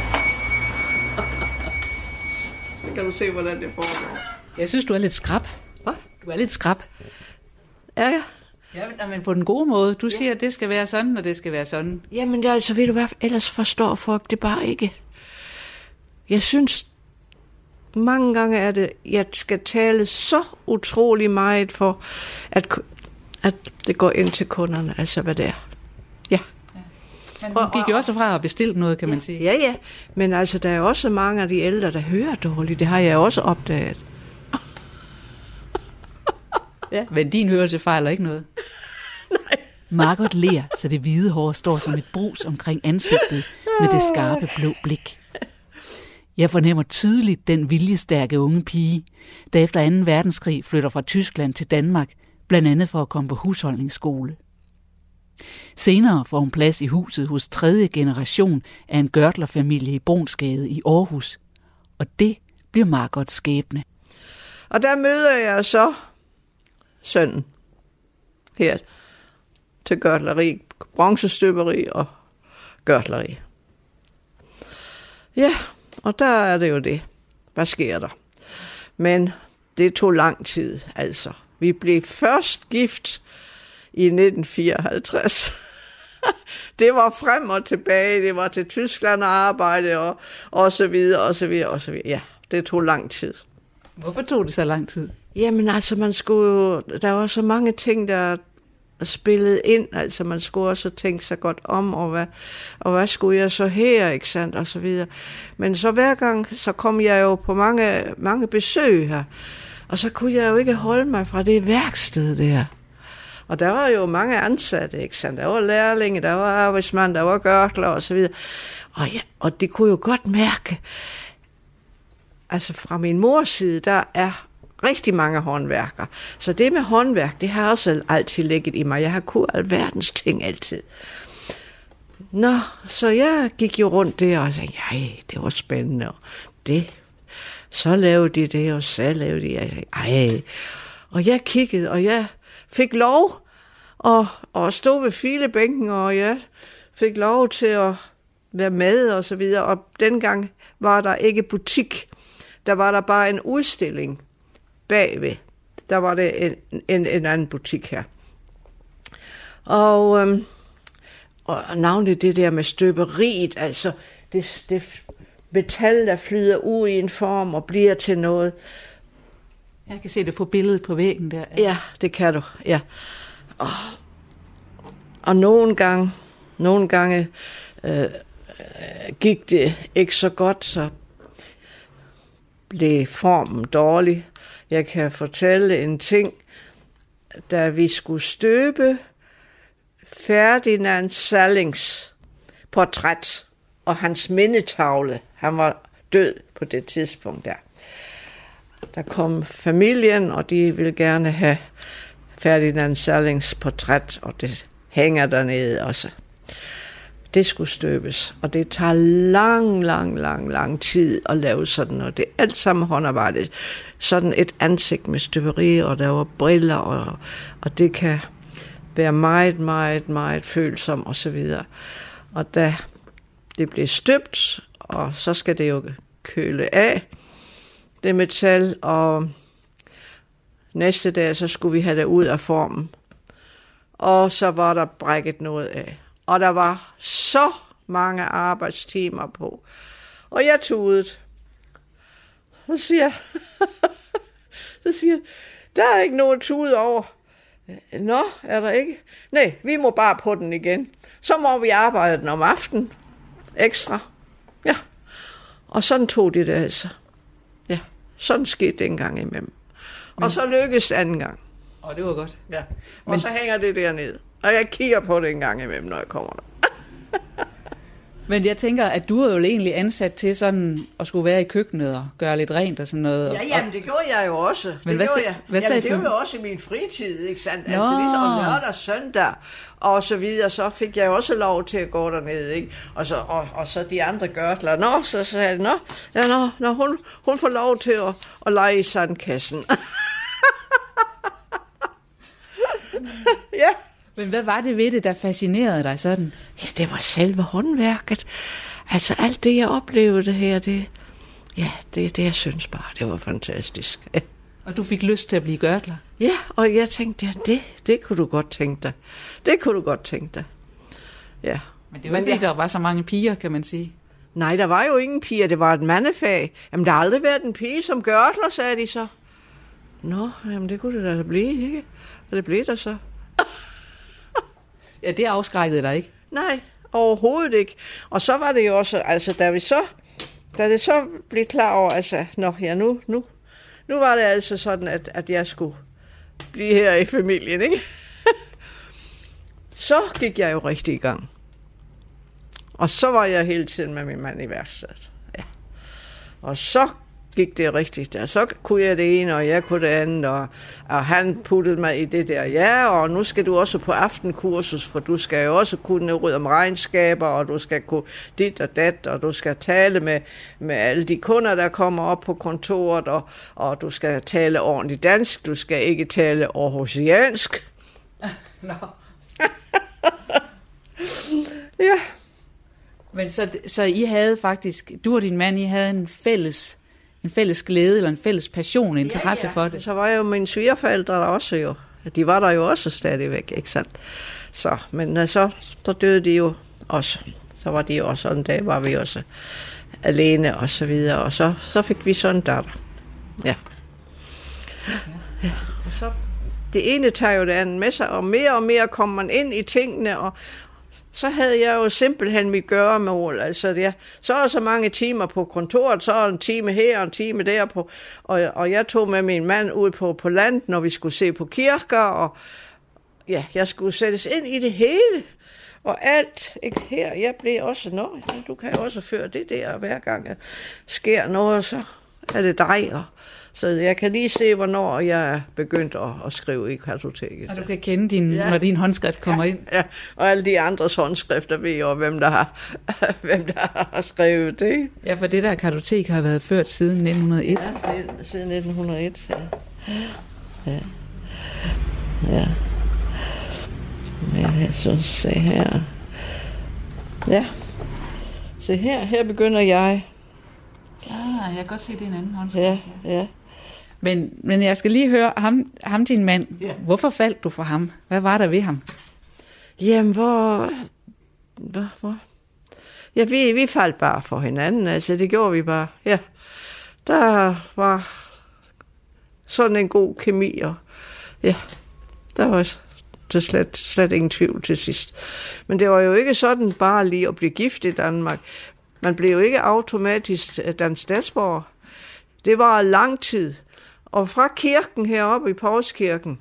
S2: kan du se, hvordan det foregår.
S1: Jeg synes, du er lidt skrab.
S2: Hvad?
S1: Du er lidt skrab.
S2: Ja, ja.
S1: Ja, men, på den gode måde. Du siger, at det skal være sådan, og det skal være sådan.
S2: Jamen, altså, ved du hvad, ellers forstår folk det bare ikke. Jeg synes, mange gange er det, jeg skal tale så utrolig meget for, at, at det går ind til kunderne, altså hvad det er. Ja.
S1: Men hun gik jo også fra at bestille noget, kan man sige.
S2: Ja, ja. Men altså, der er også mange af de ældre, der hører dårligt. Det har jeg også opdaget.
S1: Ja, men din hørelse fejler ikke noget. Nej. Margot ler, så det hvide hår står som et brus omkring ansigtet med det skarpe blå blik. Jeg fornemmer tydeligt den viljestærke unge pige, der efter 2. verdenskrig flytter fra Tyskland til Danmark, blandt andet for at komme på husholdningsskole. Senere får hun plads i huset hos tredje generation af en gørtlerfamilie i Brunsgade i Aarhus. Og det bliver Margots skæbne.
S2: Og der møder jeg så sønnen her til gørtleri, bronzestøberi og gørtleri. Ja, og der er det jo det. Hvad sker der? Men det tog lang tid, altså. Vi blev først gift i 1954. det var frem og tilbage, det var til Tyskland at arbejde, og, og så videre, og så videre, og så videre. Ja, det tog lang tid.
S1: Hvorfor tog det så lang tid?
S2: Jamen altså, man skulle jo, der var så mange ting, der spillet ind, altså man skulle også tænke sig godt om, og hvad, og hvad skulle jeg så her, ikke sandt, og så videre. Men så hver gang, så kom jeg jo på mange, mange besøg her, og så kunne jeg jo ikke holde mig fra det værksted der. Og der var jo mange ansatte, ikke sandt? Der var lærlinge, der var arbejdsmand, der var gørtler og så videre. Og, ja, og det kunne jo godt mærke, altså fra min mors side, der er rigtig mange håndværkere. Så det med håndværk, det har også altid ligget i mig. Jeg har kunnet alverdens ting altid. Nå, så jeg gik jo rundt der og sagde, ja, det var spændende. Og det, så lavede de det, og så lavede de. Jeg sagde, ej. Og jeg kiggede, og jeg fik lov at, at stå ved filebænken, og jeg fik lov til at være med og så videre. Og dengang var der ikke butik. Der var der bare en udstilling bagved. Der var det en, en, en anden butik her. Og, øhm, og navnligt det der med støberiet, altså det, det metal, der flyder ud i en form og bliver til noget.
S1: Jeg kan se det på billedet på væggen der.
S2: Ja, det kan du, ja. Og, og nogle gange, nogle gange øh, gik det ikke så godt, så blev formen dårlig. Jeg kan fortælle en ting. Da vi skulle støbe Ferdinand Sallings portræt og hans mindetavle, han var død på det tidspunkt der. Der kom familien, og de ville gerne have Ferdinand Sallings portræt, og det hænger dernede også. Det skulle støbes, og det tager lang, lang, lang, lang tid at lave sådan noget. Det er alt sammen håndarbejde. Sådan et ansigt med støberi, og der var briller, og, og det kan være meget, meget, meget følsom og så videre. Og da det blev støbt, og så skal det jo køle af, det metal, og næste dag, så skulle vi have det ud af formen. Og så var der brækket noget af. Og der var så mange arbejdstimer på. Og jeg tudede. Så siger så siger der er ikke noget tude over. Nå, er der ikke? Nej, vi må bare på den igen. Så må vi arbejde den om aftenen. Ekstra. Ja. Og sådan tog de det altså. Ja, sådan skete det en gang imellem. Og så lykkedes anden gang.
S1: Og det var godt.
S2: Ja. Og Men... så hænger det dernede. Og jeg kigger på det en gang imellem, når jeg kommer der.
S1: Men jeg tænker, at du er jo egentlig ansat til sådan at skulle være i køkkenet og gøre lidt rent og sådan noget.
S2: Ja, jamen det gjorde jeg jo også.
S1: Men
S2: det
S1: hvad
S2: gjorde jeg.
S1: hvad
S2: jamen, det var jo også i min fritid, ikke sandt?
S1: Nå.
S2: Altså ligesom om lørdag, søndag og så videre, så fik jeg også lov til at gå derned, ikke? Og så, og, og så de andre gørtler, nå, så sagde jeg, nå, ja, nå, nå hun, hun får lov til at, at lege i sandkassen. ja.
S1: Men hvad var det ved det, der fascinerede dig sådan?
S2: Ja, det var selve håndværket. Altså alt det, jeg oplevede her, det, Ja, det, det jeg synes bare, det var fantastisk.
S1: Og du fik lyst til at blive gørtler?
S2: Ja, og jeg tænkte, ja, det, det kunne du godt tænke dig. Det kunne du godt tænke dig. Ja.
S1: Men det var ikke, fordi der var så mange piger, kan man sige.
S2: Nej, der var jo ingen piger, det var et mandefag. Jamen, der har aldrig været en pige som gørtler, sagde de så. Nå, jamen det kunne det da blive, ikke? Og det blev der så.
S1: Ja, det afskrækkede dig ikke?
S2: Nej, overhovedet ikke. Og så var det jo også, altså da vi så, da det så blev klar over, altså, nå, ja, nu, nu, nu var det altså sådan, at, at jeg skulle blive her i familien, ikke? så gik jeg jo rigtig i gang. Og så var jeg hele tiden med min mand i værkstedet. Ja. Og så gik det rigtigt. Og så kunne jeg det ene, og jeg kunne det andet, og, og han puttede mig i det der. Ja, og nu skal du også på aftenkursus, for du skal jo også kunne rydde om regnskaber, og du skal kunne dit og dat, og du skal tale med, med alle de kunder, der kommer op på kontoret, og, og du skal tale ordentligt dansk, du skal ikke tale aarhusiansk.
S1: Nå.
S2: Ja.
S1: Men så, så I havde faktisk, du og din mand, I havde en fælles, en fælles glæde, eller en fælles passion, interesse for det.
S2: Så var jo mine svigerforældre der også jo. De var der jo også stadigvæk, ikke sandt? Så, men øh, så, så døde de jo også. Så var de jo også, og en dag var vi også alene og så videre. Og så, så fik vi sådan en datter. Ja. ja. Og så, det ene tager jo det andet med sig, og mere og mere kommer man ind i tingene, og, så havde jeg jo simpelthen mit gøremål. Altså, ja, så er så mange timer på kontoret, så en time her og en time der. På, og, og jeg tog med min mand ud på, på land, når vi skulle se på kirker, og ja, jeg skulle sættes ind i det hele. Og alt, ikke her, jeg blev også, nå, du kan jo også føre det der, hver gang der sker noget, så er det dig, og så jeg kan lige se, hvornår jeg er begyndt at, at skrive i kartoteket.
S1: Og du kan kende, din, ja. når din håndskrift kommer
S2: ja,
S1: ind.
S2: Ja, og alle de andres håndskrifter ved jo, hvem der har, hvem der har skrevet det.
S1: Ja, for det der kartotek har været ført siden 1901. Ja,
S2: det siden 1901, ja. Ja. Ja. Men jeg synes, se her. Ja. Se her, her begynder jeg.
S1: Ah, jeg kan godt se, det er en anden håndskrift.
S2: Ja, ja.
S1: Men, men jeg skal lige høre, ham, ham din mand,
S2: Ja.
S1: hvorfor faldt du for ham? Hvad var der ved ham?
S2: Jamen, hvor... Hvor? hvor? Ja, vi, vi faldt bare for hinanden, altså det gjorde vi bare, ja. Der var sådan en god kemi, og ja, der var til slet, slet ingen tvivl til sidst. Men det var jo ikke sådan bare lige at blive gift i Danmark. Man blev jo ikke automatisk øh, dansk statsborger. Det var lang tid. Og fra kirken heroppe i Paulskirken,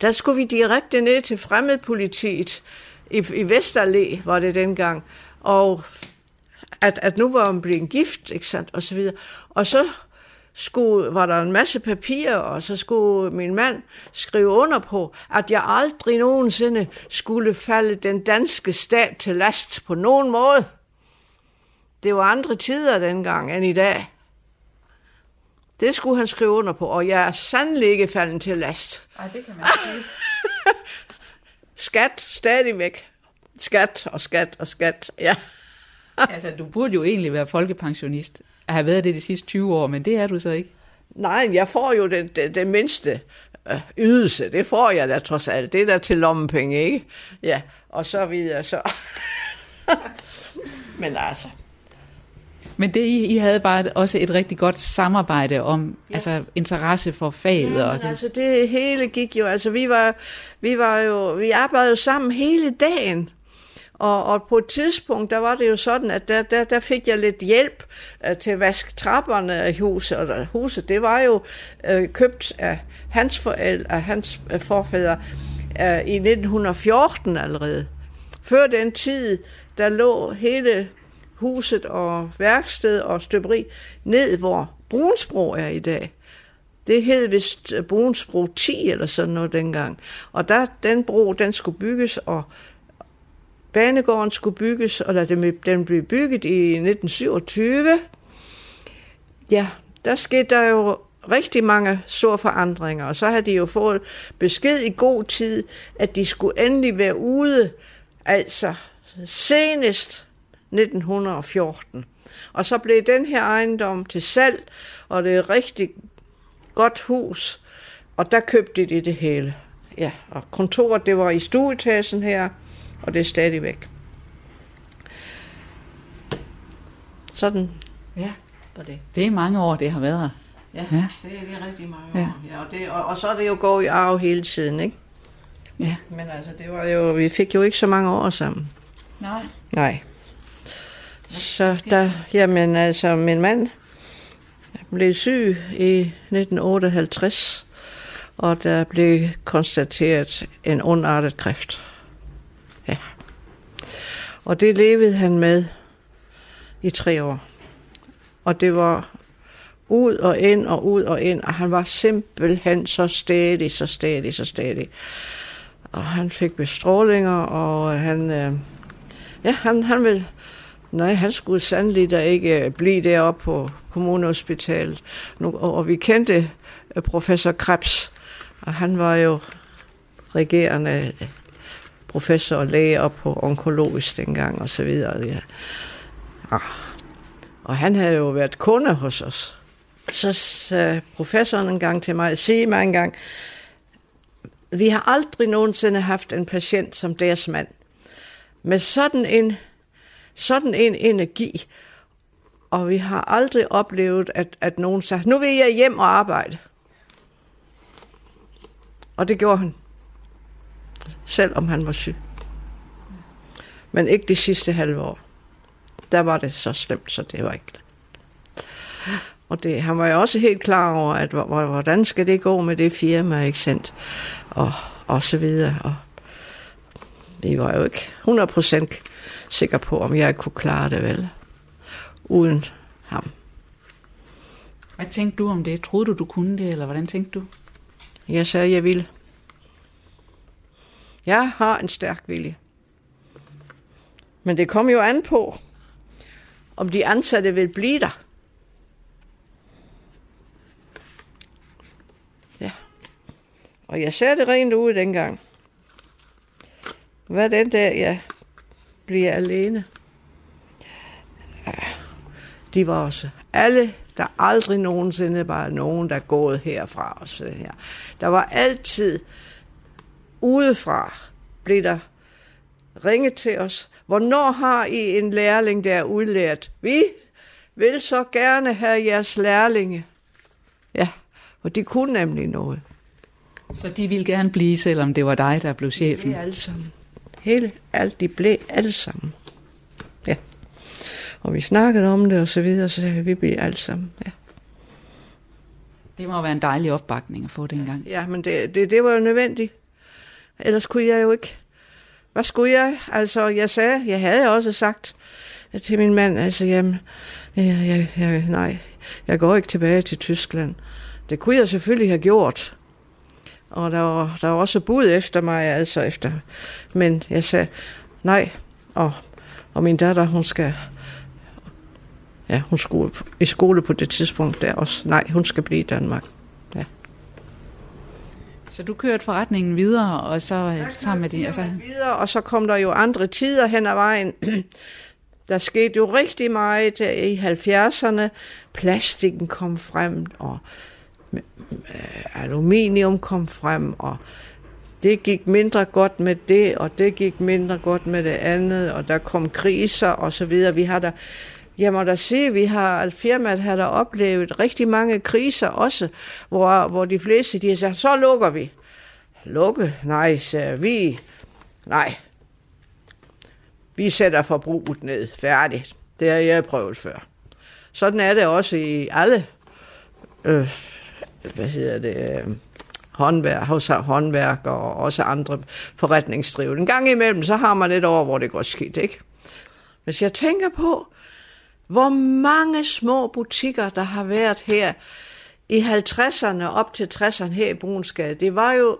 S2: der skulle vi direkte ned til fremmedpolitiet i, i Vesterlæ, var det dengang. Og at, at nu var hun blevet gift, ikke sandt, og så videre. Og så skulle, var der en masse papirer, og så skulle min mand skrive under på, at jeg aldrig nogensinde skulle falde den danske stat til last på nogen måde. Det var andre tider dengang end i dag. Det skulle han skrive under på, og jeg er sandelig ikke faldet til last.
S1: Ej, det kan man sige.
S2: Skat stadigvæk. Skat og skat og skat, ja.
S1: altså, du burde jo egentlig være folkepensionist. At have været det de sidste 20 år, men det er du så ikke.
S2: Nej, jeg får jo det, det, det mindste øh, ydelse. Det får jeg da trods alt. Det er der til lommepenge, ikke? Ja, og så videre, så. Men altså,
S1: Men det, I, I havde bare også et rigtig godt samarbejde om ja. altså, interesse for faget.
S2: Ja,
S1: og det.
S2: altså det hele gik jo, altså vi var, vi var jo, vi arbejdede jo sammen hele dagen. Og, og på et tidspunkt, der var det jo sådan, at der, der, der fik jeg lidt hjælp uh, til at vaske trapperne i huset. Og huset, det var jo uh, købt af hans forældre, af hans uh, forfædre uh, i 1914 allerede. Før den tid, der lå hele huset og værksted og støberi ned, hvor Brunsbro er i dag. Det hed vist Brunsbro 10 eller sådan noget dengang. Og der, den bro, den skulle bygges, og banegården skulle bygges, og da den blev bygget i 1927, ja, der skete der jo rigtig mange store forandringer, og så havde de jo fået besked i god tid, at de skulle endelig være ude, altså senest 1914. Og så blev den her ejendom til salg, og det er et rigtig godt hus, og der købte de det hele. Ja, og kontoret, det var i stueetagen her, og det er stadigvæk. Sådan
S1: Ja,
S2: var det.
S1: det er mange år, det har været her.
S2: Ja,
S1: Ja.
S2: det er det er rigtig mange
S1: Ja.
S2: år. Ja, og, det, og, og så er det jo gået i arv hele tiden, ikke?
S1: Ja.
S2: Men altså, det var jo, vi fik jo ikke så mange år sammen.
S1: Nej.
S2: Nej. Så der, jamen altså, min mand blev syg i 1958, og der blev konstateret en ondartet kræft. Ja. Og det levede han med i tre år. Og det var ud og ind og ud og ind, og han var simpelthen så stædig, så stædig, så stædig. Og han fik bestrålinger, og han, øh, ja, han, han ville, nej, han skulle sandelig da ikke øh, blive deroppe på kommunehospitalet. Nu, og, og vi kendte øh, professor Krebs, og han var jo regerende øh, professor og læge op på onkologisk dengang, og så videre. Ja. Ah. Og han havde jo været kunde hos os. Så sagde professoren en gang til mig, sig mig en gang, vi har aldrig nogensinde haft en patient som deres mand. Med sådan en, sådan en energi. Og vi har aldrig oplevet, at, at nogen sagde, nu vil jeg hjem og arbejde. Og det gjorde han. Selvom han var syg. Men ikke de sidste halve år. Der var det så slemt, så det var ikke og det, han var jo også helt klar over, at hvordan skal det gå med det firma, ikke sandt? Og, og så videre. Og vi var jo ikke 100% sikre på, om jeg kunne klare det vel, uden ham.
S1: Hvad tænkte du om det? Troede du, du kunne det, eller hvordan tænkte du?
S2: Jeg sagde, jeg ville. Jeg har en stærk vilje. Men det kommer jo an på, om de ansatte vil blive der. Ja. Og jeg sagde det rent ud dengang. Hvad den der, jeg bliver alene? Ja, de var også alle, der aldrig nogensinde var nogen, der er gået herfra og sådan her. Der var altid udefra, blev der ringet til os. Hvornår har I en lærling, der er udlært? Vi vil så gerne have jeres lærlinge. Ja, og de kunne nemlig noget.
S1: Så de ville gerne blive, selvom det var dig, der blev
S2: Det
S1: chefen.
S2: er alle sammen. Hele, alt, de blev alle sammen. Ja. Og vi snakkede om det og så videre, så sagde vi, vi bliver alle sammen. Ja.
S1: Det må være en dejlig opbakning at få dengang.
S2: Ja, men det, det, det var jo nødvendigt. Ellers kunne jeg jo ikke. Hvad skulle jeg? Altså, jeg sagde, jeg havde også sagt til min mand, altså, jamen, jeg, jeg, jeg, nej, jeg går ikke tilbage til Tyskland. Det kunne jeg selvfølgelig have gjort. Og der var, der var også bud efter mig, altså efter. Men jeg sagde, nej, og, og min datter, hun skal, ja, hun skulle i skole på det tidspunkt der også. Nej, hun skal blive i Danmark.
S1: Så du kørte forretningen videre, og så sammen med din... Og så,
S2: videre, og så kom der jo andre tider hen ad vejen. Der skete jo rigtig meget i 70'erne. Plastikken kom frem, og aluminium kom frem, og det gik mindre godt med det, og det gik mindre godt med det andet, og der kom kriser og så videre. Vi har der, jeg må da sige, vi har, firmaet har der oplevet rigtig mange kriser også, hvor, hvor de fleste, de har sagt, så lukker vi. Lukke? Nej, sagde vi. Nej. Vi sætter forbruget ned. Færdigt. Det har jeg prøvet før. Sådan er det også i alle, øh, hvad hedder det, øh, håndværk, hos håndværk og også andre forretningsdrivende. En gang imellem, så har man et år, hvor det går skidt, ikke? Hvis jeg tænker på, hvor mange små butikker, der har været her i 50'erne op til 60'erne her i Brunsgade, det var jo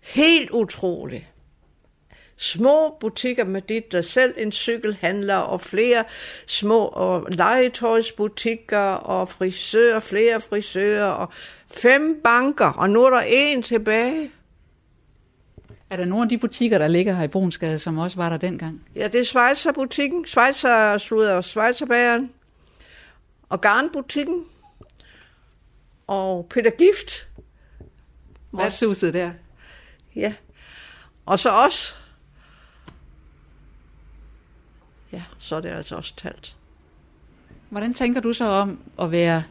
S2: helt utroligt. Små butikker med dit, der selv en cykelhandler og flere små og legetøjsbutikker og frisører, flere frisører og fem banker, og nu er der en tilbage.
S1: Er der nogle af de butikker, der ligger her i Brunsgade, som også var der dengang?
S2: Ja, det er Schweizer-butikken, Schweizer, slutter Schweizerbagen, og Garnbutikken, og Peter Gift.
S1: Værtshuset der.
S2: Ja. Og så også. Ja, så er det altså også talt.
S1: Hvordan tænker du så om at være,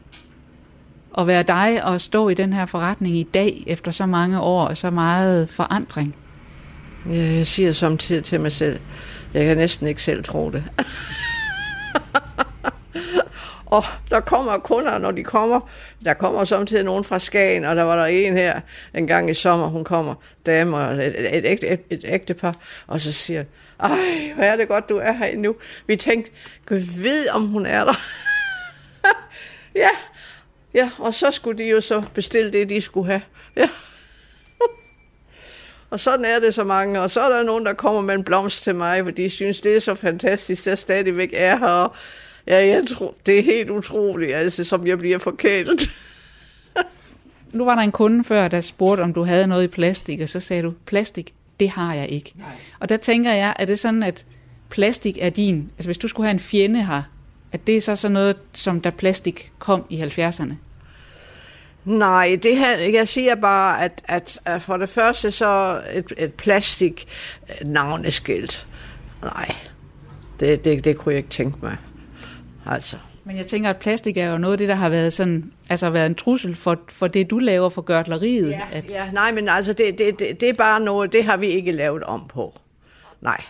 S1: at være dig og stå i den her forretning i dag, efter så mange år og så meget forandring?
S2: Jeg siger samtidig til mig selv, jeg kan næsten ikke selv tro det. og der kommer kunder, når de kommer. Der kommer samtidig nogen fra Skagen, og der var der en her en gang i sommer, hun kommer, dame og et, et, et, et, et, et ægtepar, og så siger ej, hvor er det godt, du er her endnu. Vi tænkte, Gud ved, om hun er der. ja, ja, og så skulle de jo så bestille det, de skulle have. Ja. Og sådan er det så mange. Og så er der nogen, der kommer med en blomst til mig, fordi de synes, det er så fantastisk, at jeg stadigvæk er her. Og ja, jeg tror, det er helt utroligt, altså, som jeg bliver forkælet.
S1: nu var der en kunde før, der spurgte, om du havde noget i plastik, og så sagde du, plastik, det har jeg ikke. Nej. Og der tænker jeg, er det sådan, at plastik er din, altså hvis du skulle have en fjende her, at det er så sådan noget, som da plastik kom i 70'erne?
S2: Nej, det her, jeg siger bare, at, at, at for det første så et, et plastik navneskilt. Nej, det, det, det kunne jeg ikke tænke mig. Altså.
S1: Men jeg tænker, at plastik er jo noget af det, der har været sådan, altså været en trussel for, for det, du laver for gørtleriet.
S2: Ja,
S1: at...
S2: ja nej, men altså, det, det, det, det er bare noget, det har vi ikke lavet om på. Nej.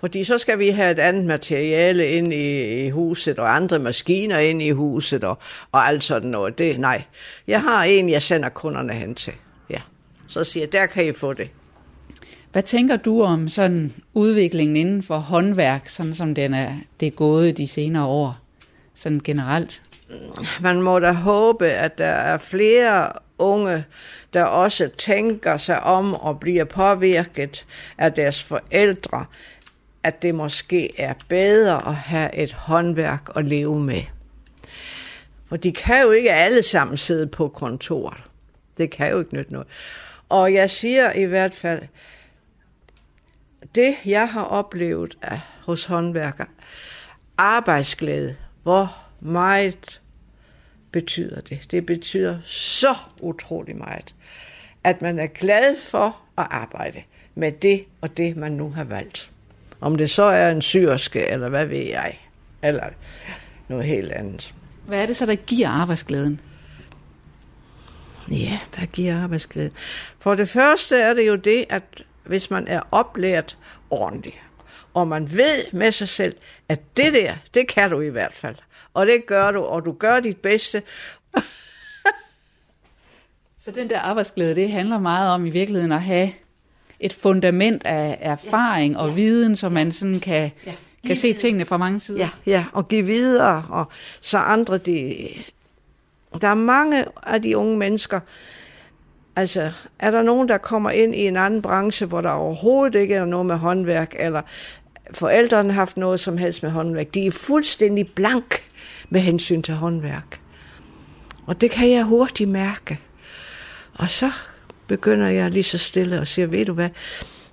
S2: Fordi så skal vi have et andet materiale ind i, i huset, og andre maskiner ind i huset, og, og alt sådan noget. Det, nej. Jeg har en, jeg sender kunderne hen til. Ja. Så siger jeg, der kan I få det.
S1: Hvad tænker du om sådan udviklingen inden for håndværk, sådan som den er, det er gået de senere år, sådan generelt?
S2: Man må da håbe, at der er flere unge, der også tænker sig om og bliver påvirket af deres forældre, at det måske er bedre at have et håndværk at leve med. For de kan jo ikke alle sammen sidde på kontoret. Det kan jo ikke nytte noget. Og jeg siger i hvert fald, det jeg har oplevet af, hos håndværker, arbejdsglæde, hvor meget betyder det. Det betyder så utrolig meget, at man er glad for at arbejde med det og det, man nu har valgt. Om det så er en syrske, eller hvad ved jeg, eller noget helt andet.
S1: Hvad er det så, der giver arbejdsglæden?
S2: Ja, hvad giver arbejdsglæden? For det første er det jo det, at hvis man er oplært ordentligt, og man ved med sig selv, at det der, det kan du i hvert fald. Og det gør du, og du gør dit bedste.
S1: Så den der arbejdsglæde, det handler meget om i virkeligheden at have et fundament af erfaring ja. og viden, så man sådan kan, ja. kan se tingene fra mange sider.
S2: Ja, ja, og give videre, og så andre, de... Der er mange af de unge mennesker, altså er der nogen, der kommer ind i en anden branche, hvor der overhovedet ikke er noget med håndværk, eller forældrene har haft noget som helst med håndværk, de er fuldstændig blank med hensyn til håndværk. Og det kan jeg hurtigt mærke. Og så begynder jeg lige så stille og siger, ved du hvad,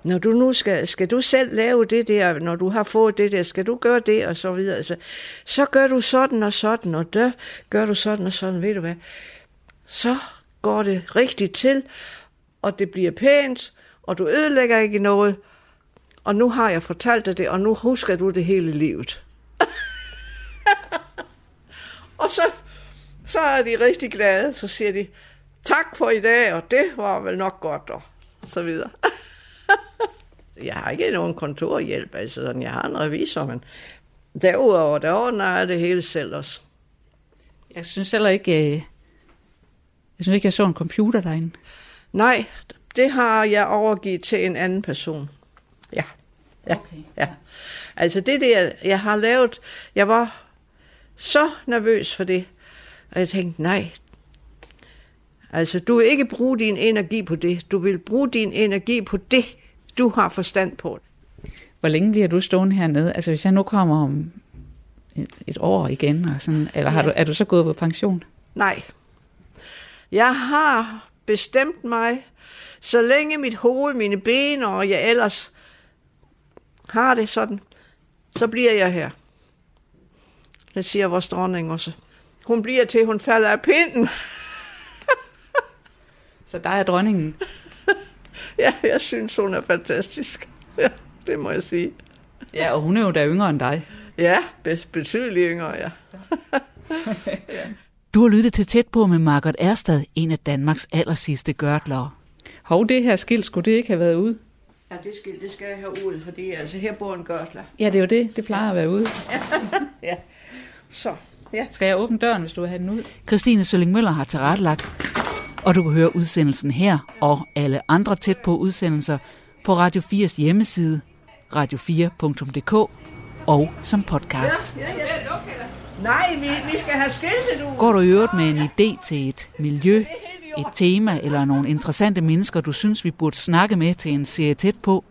S2: når du nu skal, skal du selv lave det der, når du har fået det der, skal du gøre det og så videre. Så, så gør du sådan og sådan, og der gør du sådan og sådan, ved du hvad. Så går det rigtigt til, og det bliver pænt, og du ødelægger ikke noget. Og nu har jeg fortalt dig det, og nu husker du det hele livet. og så, så er de rigtig glade, så siger de, tak for i dag, og det var vel nok godt, og så videre. jeg har ikke nogen kontorhjælp, altså sådan, jeg har en revisor, men derudover, der ordner jeg det hele selv også.
S1: Jeg synes heller ikke, øh, jeg synes ikke, jeg så en computer derinde.
S2: Nej, det har jeg overgivet til en anden person. Ja. Ja. Okay. ja. Altså det der, jeg har lavet, jeg var så nervøs for det, og jeg tænkte, nej, Altså, du vil ikke bruge din energi på det. Du vil bruge din energi på det, du har forstand på.
S1: Hvor længe bliver du stående hernede? Altså, hvis jeg nu kommer om et, år igen, og sådan, eller har ja. du, er du så gået på pension?
S2: Nej. Jeg har bestemt mig. Så længe mit hoved, mine ben og jeg ellers har det sådan, så bliver jeg her. Det siger vores dronning også. Hun bliver til, hun falder af pinden.
S1: Så der er dronningen.
S2: ja, jeg synes, hun er fantastisk. Ja, det må jeg sige.
S1: Ja, og hun er jo da yngre end dig.
S2: Ja, betydeligt yngre, ja.
S1: Du har lyttet til Tæt på med Margot Erstad, en af Danmarks aller sidste gørtlere.
S4: Hov, det her skilt, skulle det ikke have været ude?
S2: Ja, det skal, det skal jeg have ud, fordi altså, her bor en gørtler.
S4: Ja, det er jo det. Det plejer at være ude.
S2: ja, så, ja.
S4: Skal jeg åbne døren, hvis du vil have den ud?
S1: Christine Sølling Møller har tilrettelagt, og du kan høre udsendelsen her og alle andre tæt på udsendelser på Radio 4's hjemmeside, radio4.dk og som podcast.
S2: Ja, ja, ja. Nej, vi, vi skal have skiltet ud.
S1: Går du i øvrigt med en idé til et miljø, et tema eller nogle interessante mennesker, du synes, vi burde snakke med til en serie tæt på,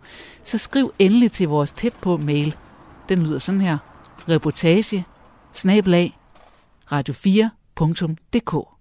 S1: så skriv endelig til vores tæt på mail. Den lyder sådan her. Reportage, snablag, radio4.dk